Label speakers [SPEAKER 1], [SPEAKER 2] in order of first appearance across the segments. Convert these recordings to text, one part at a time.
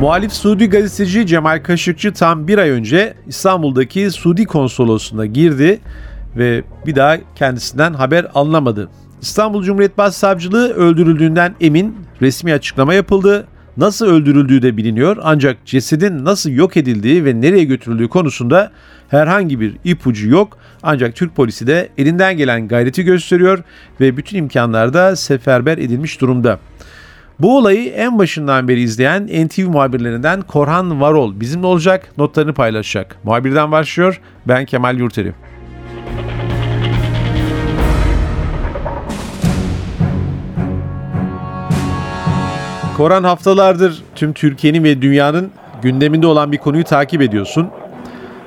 [SPEAKER 1] Muhalif Suudi gazeteci Cemal Kaşıkçı tam bir ay önce İstanbul'daki Suudi konsolosluğuna girdi ve bir daha kendisinden haber alınamadı. İstanbul Cumhuriyet Başsavcılığı öldürüldüğünden emin resmi açıklama yapıldı. Nasıl öldürüldüğü de biliniyor ancak cesedin nasıl yok edildiği ve nereye götürüldüğü konusunda herhangi bir ipucu yok. Ancak Türk polisi de elinden gelen gayreti gösteriyor ve bütün imkanlarda seferber edilmiş durumda. Bu olayı en başından beri izleyen NTV muhabirlerinden Korhan Varol bizimle olacak, notlarını paylaşacak. Muhabirden başlıyor, ben Kemal Yurteri. Koran haftalardır tüm Türkiye'nin ve dünyanın gündeminde olan bir konuyu takip ediyorsun.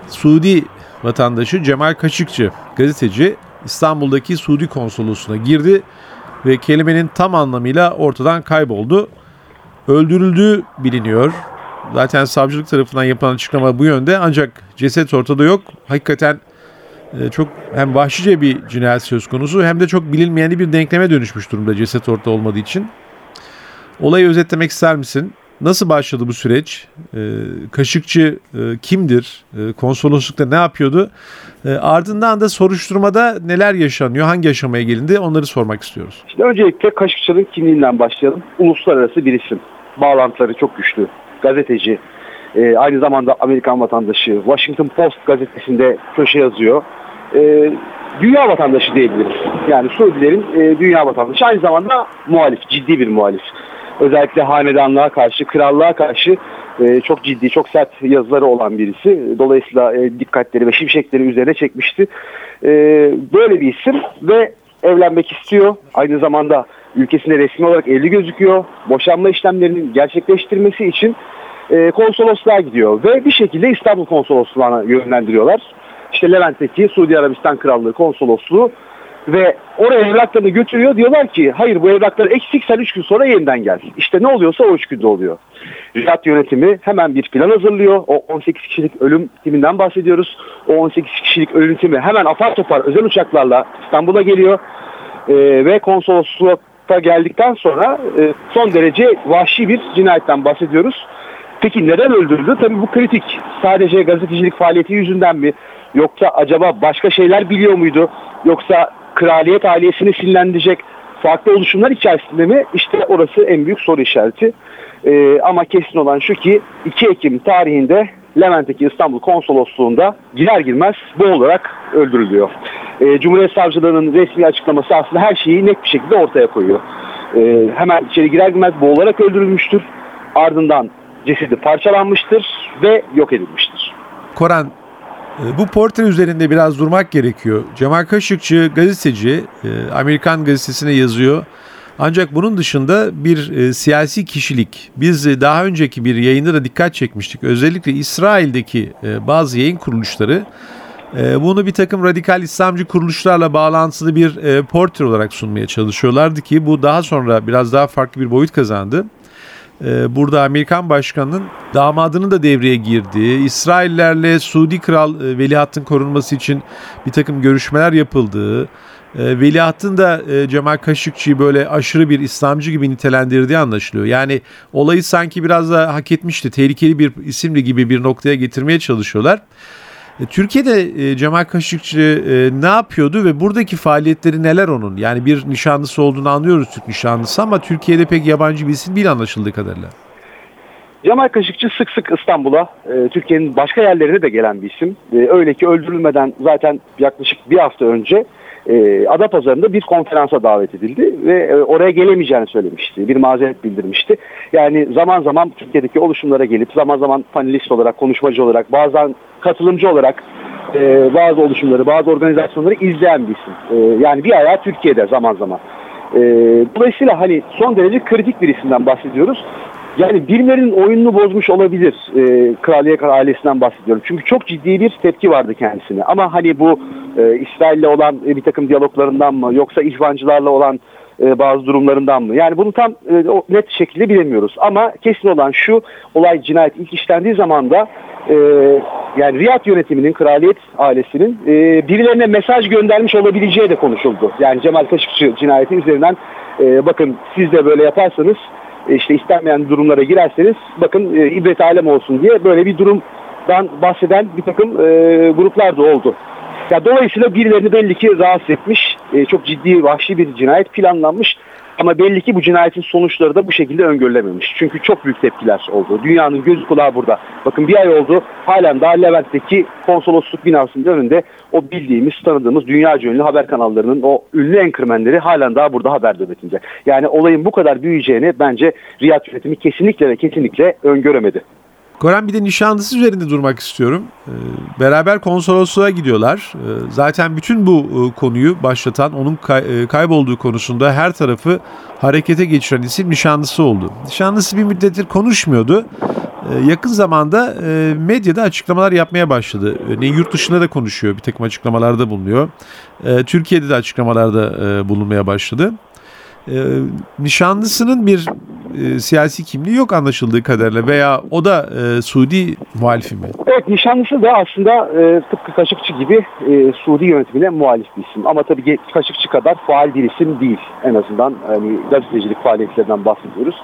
[SPEAKER 1] Suudi vatandaşı Cemal Kaşıkçı, gazeteci İstanbul'daki Suudi konsolosluğuna girdi ve kelimenin tam anlamıyla ortadan kayboldu. Öldürüldüğü biliniyor. Zaten savcılık tarafından yapılan açıklama bu yönde ancak ceset ortada yok. Hakikaten e, çok hem vahşice bir cinayet söz konusu hem de çok bilinmeyen bir denkleme dönüşmüş durumda ceset ortada olmadığı için. Olayı özetlemek ister misin? Nasıl başladı bu süreç? E, Kaşıkçı e, kimdir? E, konsoloslukta ne yapıyordu? E, ardından da soruşturmada neler yaşanıyor? Hangi aşamaya gelindi? Onları sormak istiyoruz.
[SPEAKER 2] İşte öncelikle Kaşıkçı'nın kimliğinden başlayalım. Uluslararası bir isim. Bağlantıları çok güçlü. Gazeteci. E, aynı zamanda Amerikan vatandaşı. Washington Post gazetesinde köşe yazıyor. E, dünya vatandaşı diyebiliriz. Yani Suudilerin dünya vatandaşı. Aynı zamanda muhalif. Ciddi bir muhalif özellikle hanedanlığa karşı, krallığa karşı e, çok ciddi, çok sert yazıları olan birisi. Dolayısıyla e, dikkatleri ve şimşekleri üzerine çekmişti. E, böyle bir isim ve evlenmek istiyor. Aynı zamanda ülkesinde resmi olarak evli gözüküyor. Boşanma işlemlerinin gerçekleştirmesi için e, konsolosluğa gidiyor ve bir şekilde İstanbul konsolosluğuna yönlendiriyorlar. İşte Levent'teki Suudi Arabistan Krallığı konsolosluğu ve oraya evraklarını götürüyor. Diyorlar ki hayır bu evraklar eksik sen 3 gün sonra yeniden gel. İşte ne oluyorsa o 3 günde oluyor. Riyad yönetimi hemen bir plan hazırlıyor. O 18 kişilik ölüm timinden bahsediyoruz. O 18 kişilik ölüm timi hemen apar topar özel uçaklarla İstanbul'a geliyor. Ee, ve konsolosluğa geldikten sonra e, son derece vahşi bir cinayetten bahsediyoruz. Peki neden öldürüldü? Tabii bu kritik. Sadece gazetecilik faaliyeti yüzünden mi? Yoksa acaba başka şeyler biliyor muydu? Yoksa kraliyet ailesini sinirlendirecek farklı oluşumlar içerisinde mi? İşte orası en büyük soru işareti. Ee, ama kesin olan şu ki 2 Ekim tarihinde Levent'teki İstanbul Konsolosluğu'nda girer girmez olarak öldürülüyor. Ee, Cumhuriyet Savcılığı'nın resmi açıklaması aslında her şeyi net bir şekilde ortaya koyuyor. Ee, hemen içeri girer girmez olarak öldürülmüştür. Ardından cesedi parçalanmıştır ve yok edilmiştir.
[SPEAKER 1] Koran bu portre üzerinde biraz durmak gerekiyor. Cemal Kaşıkçı gazeteci, e, Amerikan gazetesine yazıyor. Ancak bunun dışında bir e, siyasi kişilik. Biz e, daha önceki bir yayında da dikkat çekmiştik. Özellikle İsrail'deki bazı yayın kuruluşları bunu bir takım radikal İslamcı kuruluşlarla bağlantılı bir portre olarak sunmaya çalışıyorlardı ki bu daha sonra biraz daha farklı bir boyut kazandı. Ee, burada Amerikan başkanının damadının da devreye girdiği, İsraillerle Suudi Kral e, Veliahtın korunması için bir takım görüşmeler yapıldığı, e, Veliahtın da e, Cemal Kaşıkçı'yı böyle aşırı bir İslamcı gibi nitelendirdiği anlaşılıyor. Yani olayı sanki biraz da hak etmişti, tehlikeli bir isimli gibi bir noktaya getirmeye çalışıyorlar. E, Türkiye'de e, Cemal Kaşıkçı e, ne yapıyordu ve buradaki faaliyetleri neler onun? Yani bir nişanlısı olduğunu anlıyoruz Türk nişanlısı ama Türkiye'de pek yabancı bir isim değil anlaşıldığı kadarıyla.
[SPEAKER 2] Cemal Kaşıkçı sık sık İstanbul'a, Türkiye'nin başka yerlerine de gelen bir isim. öyle ki öldürülmeden zaten yaklaşık bir hafta önce e, Adapazarı'nda bir konferansa davet edildi ve oraya gelemeyeceğini söylemişti. Bir mazeret bildirmişti. Yani zaman zaman Türkiye'deki oluşumlara gelip zaman zaman panelist olarak, konuşmacı olarak, bazen katılımcı olarak e, bazı oluşumları, bazı organizasyonları izleyen bir isim. E, yani bir ayağı Türkiye'de zaman zaman. E, dolayısıyla hani son derece kritik bir isimden bahsediyoruz. Yani birilerinin oyununu bozmuş olabilir. E, Kraliyet ailesinden bahsediyorum. Çünkü çok ciddi bir tepki vardı kendisine. Ama hani bu e, İsrail'le olan e, bir takım diyaloglarından mı yoksa ihvancılarla olan e, bazı durumlarından mı? Yani bunu tam e, net şekilde bilemiyoruz. Ama kesin olan şu olay cinayet ilk işlendiği zaman da e, yani Riyad yönetiminin, kraliyet ailesinin e, birilerine mesaj göndermiş olabileceği de konuşuldu. Yani Cemal Kaşıkçı cinayeti üzerinden e, bakın siz de böyle yaparsanız işte istenmeyen durumlara girerseniz bakın e, ibret alem olsun diye böyle bir durumdan bahseden bir takım e, gruplar da oldu. Ya dolayısıyla birilerini belli ki rahatsız etmiş. E, çok ciddi vahşi bir cinayet planlanmış. Ama belli ki bu cinayetin sonuçları da bu şekilde öngörülememiş. Çünkü çok büyük tepkiler oldu. Dünyanın gözü kulağı burada. Bakın bir ay oldu halen daha Levent'teki konsolosluk binasının önünde o bildiğimiz, tanıdığımız dünya ünlü haber kanallarının o ünlü enkırmenleri halen daha burada haber nöbetinde. Yani olayın bu kadar büyüyeceğini bence Riyad yönetimi kesinlikle ve kesinlikle öngöremedi.
[SPEAKER 1] Koran bir de nişanlısı üzerinde durmak istiyorum. Ee, beraber konsolosluğa gidiyorlar. Ee, zaten bütün bu e, konuyu başlatan, onun e, kaybolduğu konusunda her tarafı harekete geçiren isim nişanlısı oldu. Nişanlısı bir müddettir konuşmuyordu. Ee, yakın zamanda e, medyada açıklamalar yapmaya başladı. Örneğin yurt dışında da konuşuyor, bir takım açıklamalarda bulunuyor. Türkiye'de de açıklamalarda bulunmaya başladı. Nişanlısının bir e, siyasi kimliği yok anlaşıldığı kadarıyla veya o da e, Suudi muhalifi mi?
[SPEAKER 2] Evet nişanlısı da aslında e, tıpkı Kaşıkçı gibi e, Suudi yönetimine muhalif bir isim. Ama tabii Kaşıkçı kadar faal bir isim değil. En azından hani gazetecilik faaliyetlerinden bahsediyoruz.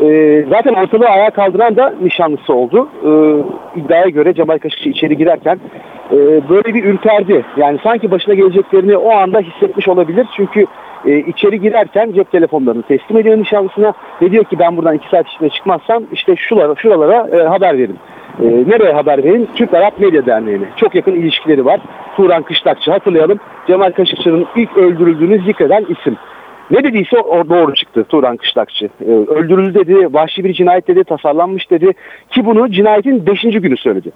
[SPEAKER 2] E, zaten ortalığı ayağa kaldıran da nişanlısı oldu. E, iddiaya göre Cemal Kaşıkçı içeri girerken e, böyle bir ürperdi. Yani sanki başına geleceklerini o anda hissetmiş olabilir. Çünkü e, içeri girerken cep telefonlarını teslim ediyor nişanlısına ve diyor ki ben buradan iki saat içinde çıkmazsam işte şuralara, şuralara e, haber verin. E, nereye haber verin? Türk Arap Medya Derneği'ne. Çok yakın ilişkileri var. Turan Kışlakçı hatırlayalım. Cemal Kaşıkçı'nın ilk öldürüldüğünü zikreden isim. Ne dediyse o doğru çıktı Turan Kışlakçı. Ee, öldürüldü dedi, vahşi bir cinayet dedi, tasarlanmış dedi. Ki bunu cinayetin 5. günü söyledi.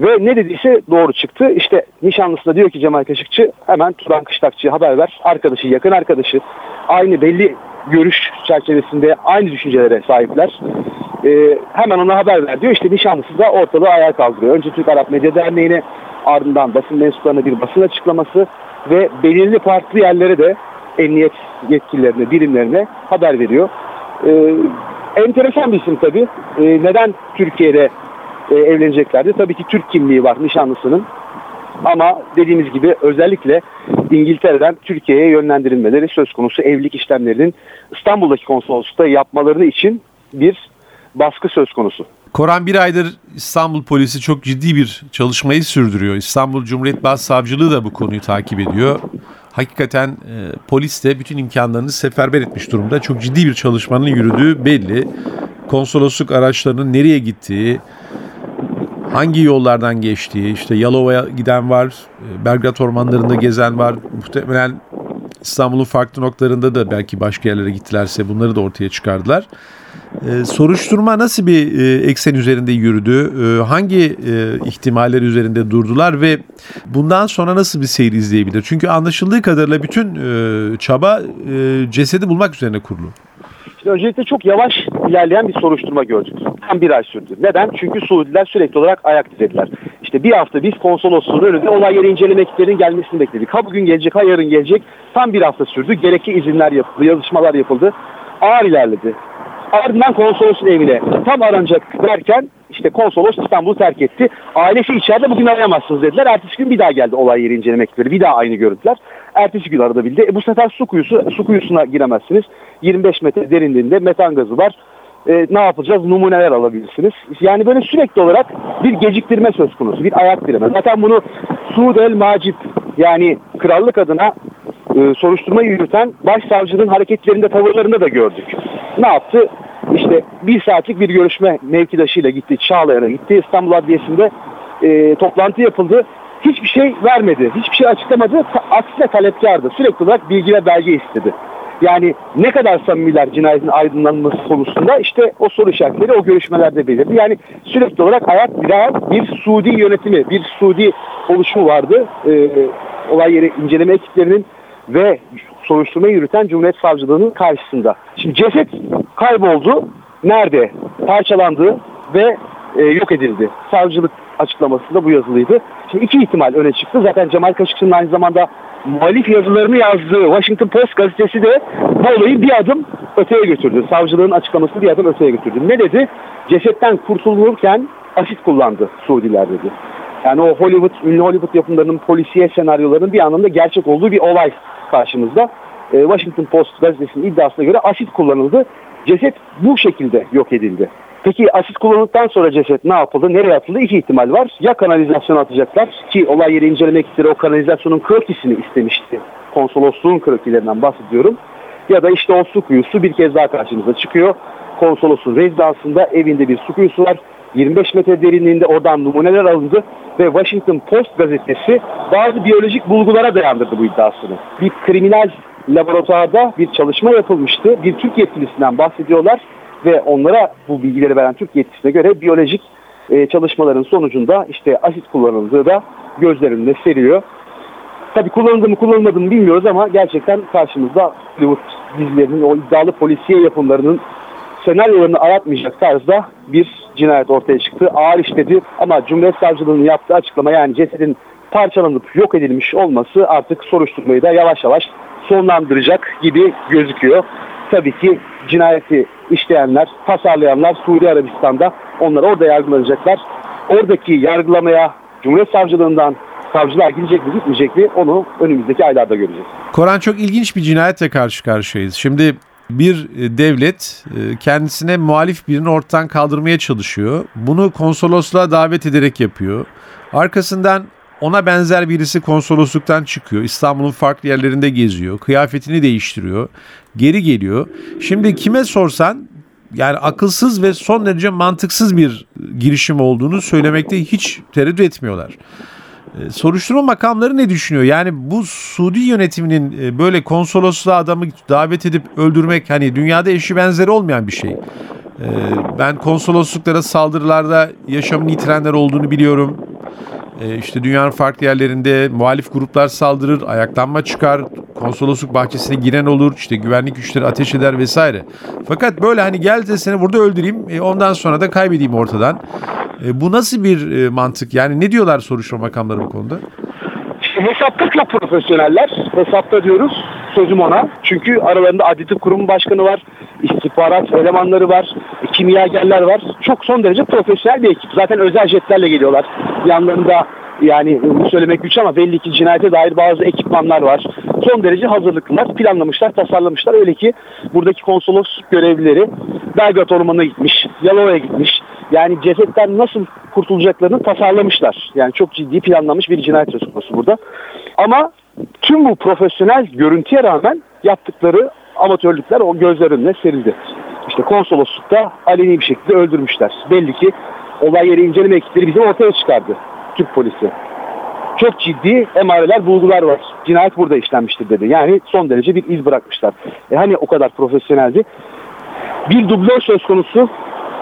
[SPEAKER 2] Ve ne dediyse doğru çıktı. İşte nişanlısı da diyor ki Cemal Kaşıkçı hemen Turan Kışlakçı'ya haber ver. Arkadaşı, yakın arkadaşı. Aynı belli görüş çerçevesinde aynı düşüncelere sahipler. Ee, hemen ona haber ver diyor. İşte nişanlısı da ortalığı ayağa kaldırıyor. Önce Türk Arap Medya Derneği'ne ardından basın mensuplarına bir basın açıklaması ve belirli farklı yerlere de emniyet yetkililerine, birimlerine haber veriyor. Ee, enteresan bir isim tabii. Ee, neden Türkiye'de e, evleneceklerdi? Tabii ki Türk kimliği var nişanlısının. Ama dediğimiz gibi özellikle İngiltere'den Türkiye'ye yönlendirilmeleri söz konusu evlilik işlemlerinin İstanbul'daki konsoloslukta yapmalarını için bir baskı söz konusu.
[SPEAKER 1] Koran bir aydır İstanbul polisi çok ciddi bir çalışmayı sürdürüyor. İstanbul Cumhuriyet Başsavcılığı da bu konuyu takip ediyor. Hakikaten e, polis de bütün imkanlarını seferber etmiş durumda. Çok ciddi bir çalışmanın yürüdüğü belli. Konsolosluk araçlarının nereye gittiği, hangi yollardan geçtiği, işte Yalova'ya giden var, e, Belgrad ormanlarında gezen var. Muhtemelen İstanbul'un farklı noktalarında da belki başka yerlere gittilerse bunları da ortaya çıkardılar. Ee, soruşturma nasıl bir e, eksen üzerinde yürüdü? Ee, hangi e, ihtimaller üzerinde durdular ve bundan sonra nasıl bir seyir izleyebilir? Çünkü anlaşıldığı kadarıyla bütün e, çaba e, cesedi bulmak üzerine kurulu.
[SPEAKER 2] Şimdi öncelikle çok yavaş ilerleyen bir soruşturma gördük. Tam bir ay sürdü. Neden? Çünkü Suudiler sürekli olarak ayak dizediler. İşte bir hafta biz konsolosluğun önünde olay yeri inceleme ekiplerinin gelmesini bekledik. Ha bugün gelecek, ha yarın gelecek. Tam bir hafta sürdü. Gerekli izinler yapıldı, yazışmalar yapıldı. Ağır ilerledi. Ardından konsolosun evine tam aranacak derken işte konsolos İstanbul'u terk etti. Ailesi içeride bugün arayamazsınız dediler. Ertesi gün bir daha geldi olay yeri inceleme ekipleri. Bir daha aynı görüntüler. Ertesi gün aradabildi. E bu sefer su kuyusu, su kuyusuna giremezsiniz. 25 metre derinliğinde metan gazı var. E, ne yapacağız? Numuneler alabilirsiniz. Yani böyle sürekli olarak bir geciktirme söz konusu. Bir ayak direme. Zaten bunu Suud el Macip yani krallık adına e, soruşturma yürüten başsavcının hareketlerinde tavırlarında da gördük. Ne yaptı? İşte bir saatlik bir görüşme mevkidaşıyla gitti. Çağlayan'a gitti. İstanbul Adliyesi'nde e, toplantı yapıldı. Hiçbir şey vermedi. Hiçbir şey açıklamadı. Ta, aksine talepkardı. Sürekli olarak bilgi ve belge istedi. Yani ne kadar samimiler cinayetin aydınlanması konusunda işte o soru işaretleri o görüşmelerde belirdi. Yani sürekli olarak ayak diren bir Suudi yönetimi, bir Suudi oluşumu vardı. Ee, olay yeri inceleme ekiplerinin ve soruşturma yürüten Cumhuriyet Savcılığı'nın karşısında. Şimdi ceset kayboldu. nerede parçalandı ve e, yok edildi. Savcılık açıklamasında bu yazılıydı. Şimdi iki ihtimal öne çıktı. Zaten Cemal Kaşıkçı'nın aynı zamanda muhalif yazılarını yazdığı Washington Post gazetesi de bu olayı bir adım öteye götürdü. Savcılığın açıklamasını bir adım öteye götürdü. Ne dedi? Cesetten kurtulurken asit kullandı Suudiler dedi. Yani o Hollywood, ünlü Hollywood yapımlarının polisiye senaryolarının bir anlamda gerçek olduğu bir olay karşımızda. E, Washington Post gazetesinin iddiasına göre asit kullanıldı. Ceset bu şekilde yok edildi. Peki asit kullanıldıktan sonra ceset ne yapıldı? Nereye atıldı? İki ihtimal var. Ya kanalizasyona atacaklar ki olay yeri inceleme ekipleri o kanalizasyonun krokisini istemişti. Konsolosluğun krokilerinden bahsediyorum. Ya da işte o su kuyusu bir kez daha karşımıza çıkıyor. Konsolosun rezidansında evinde bir su kuyusu var. 25 metre derinliğinde oradan numuneler alındı ve Washington Post gazetesi bazı biyolojik bulgulara dayandırdı bu iddiasını. Bir kriminal laboratuvarda bir çalışma yapılmıştı. Bir Türk yetkilisinden bahsediyorlar ve onlara bu bilgileri veren Türk yetkisine göre biyolojik e, çalışmaların sonucunda işte asit kullanıldığı da gözler önüne seriliyor. Tabii kullanıldı mı kullanılmadı mı bilmiyoruz ama gerçekten karşımızda Hollywood dizilerinin o iddialı polisiye yapımlarının senaryolarını aratmayacak tarzda bir cinayet ortaya çıktı. Ağır işledi ama Cumhuriyet Savcılığı'nın yaptığı açıklama yani cesedin parçalanıp yok edilmiş olması artık soruşturmayı da yavaş yavaş sonlandıracak gibi gözüküyor. Tabii ki cinayeti işleyenler, tasarlayanlar Suudi Arabistan'da onlar orada yargılanacaklar. Oradaki yargılamaya Cumhuriyet Savcılığından savcılar gidecek mi gitmeyecek mi onu önümüzdeki aylarda göreceğiz.
[SPEAKER 1] Koran çok ilginç bir cinayetle karşı karşıyayız. Şimdi bir e, devlet e, kendisine muhalif birini ortadan kaldırmaya çalışıyor. Bunu konsolosluğa davet ederek yapıyor. Arkasından ona benzer birisi konsolosluktan çıkıyor. İstanbul'un farklı yerlerinde geziyor. Kıyafetini değiştiriyor. Geri geliyor. Şimdi kime sorsan yani akılsız ve son derece mantıksız bir girişim olduğunu söylemekte hiç tereddüt etmiyorlar. E, soruşturma makamları ne düşünüyor? Yani bu Suudi yönetiminin e, böyle konsolosluğa adamı davet edip öldürmek hani dünyada eşi benzeri olmayan bir şey. E, ben konsolosluklara saldırılarda yaşamını yitirenler olduğunu biliyorum. İşte dünyanın farklı yerlerinde muhalif gruplar saldırır, ayaklanma çıkar, konsolosluk bahçesine giren olur, işte güvenlik güçleri ateş eder vesaire. Fakat böyle hani gel de seni burada öldüreyim, ondan sonra da kaybedeyim ortadan. E, bu nasıl bir e, mantık? Yani ne diyorlar soruşturma makamları bu konuda?
[SPEAKER 2] Hesapta çok profesyoneller. Hesapta diyoruz. Sözüm ona. Çünkü aralarında Adli Tıp Kurumu Başkanı var. istihbarat elemanları var. Kimyagerler var. Çok son derece profesyonel bir ekip. Zaten özel jetlerle geliyorlar. Yanlarında yani söylemek güç ama belli ki cinayete dair bazı ekipmanlar var. Son derece hazırlıklılar. Planlamışlar, tasarlamışlar. Öyle ki buradaki konsolos görevlileri Belgrad Ormanı'na gitmiş, Yalova'ya gitmiş. Yani cesetten nasıl kurtulacaklarını tasarlamışlar. Yani çok ciddi planlanmış bir cinayet söz konusu burada. Ama tüm bu profesyonel görüntüye rağmen yaptıkları amatörlükler o gözler önüne serildi. İşte konsoloslukta aleni bir şekilde öldürmüşler. Belli ki olay yeri inceleme ekipleri bizim ortaya çıkardı. Türk polisi. Çok ciddi emareler, bulgular var. Cinayet burada işlenmiştir dedi. Yani son derece bir iz bırakmışlar. E hani o kadar profesyoneldi. Bir dublör söz konusu.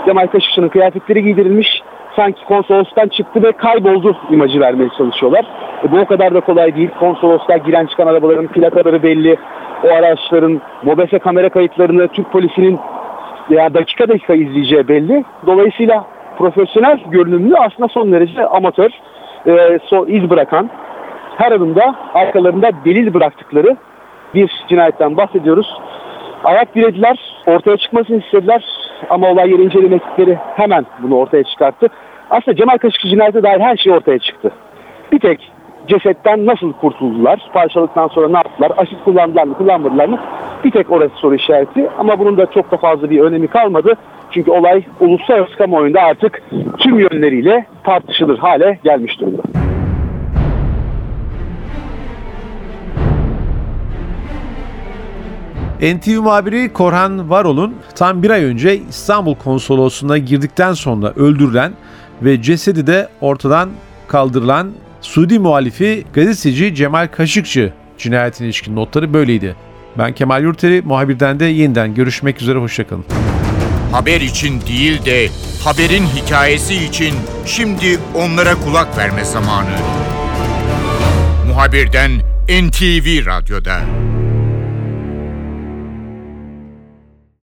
[SPEAKER 2] Cemal Kaşıkçı'nın kıyafetleri giydirilmiş. Sanki konsolostan çıktı ve kayboldu imajı vermeye çalışıyorlar. E bu o kadar da kolay değil. Konsoloslar giren çıkan arabaların plakaları belli. O araçların mobese kamera kayıtlarını Türk polisinin ya dakika dakika izleyeceği belli. Dolayısıyla profesyonel görünümlü aslında son derece amatör e, so, iz bırakan her adımda arkalarında delil bıraktıkları bir cinayetten bahsediyoruz. Ayak dirediler, ortaya çıkmasını istediler ama olay yeri inceleme ekipleri hemen bunu ortaya çıkarttı. Aslında Cemal Kaşıkçı cinayete dair her şey ortaya çıktı. Bir tek cesetten nasıl kurtuldular, parçalıktan sonra ne yaptılar, asit kullandılar mı, kullanmadılar mı? Bir tek orası soru işareti ama bunun da çok da fazla bir önemi kalmadı. Çünkü olay uluslararası kamuoyunda artık tüm yönleriyle tartışılır hale gelmiş durumda.
[SPEAKER 1] NTV muhabiri Korhan Varol'un tam bir ay önce İstanbul konsolosluğuna girdikten sonra öldürülen ve cesedi de ortadan kaldırılan Suudi muhalifi gazeteci Cemal Kaşıkçı cinayetine ilişkin notları böyleydi. Ben Kemal Yurteri, muhabirden de yeniden görüşmek üzere, hoşçakalın.
[SPEAKER 3] Haber için değil de haberin hikayesi için şimdi onlara kulak verme zamanı. Muhabirden NTV Radyo'da.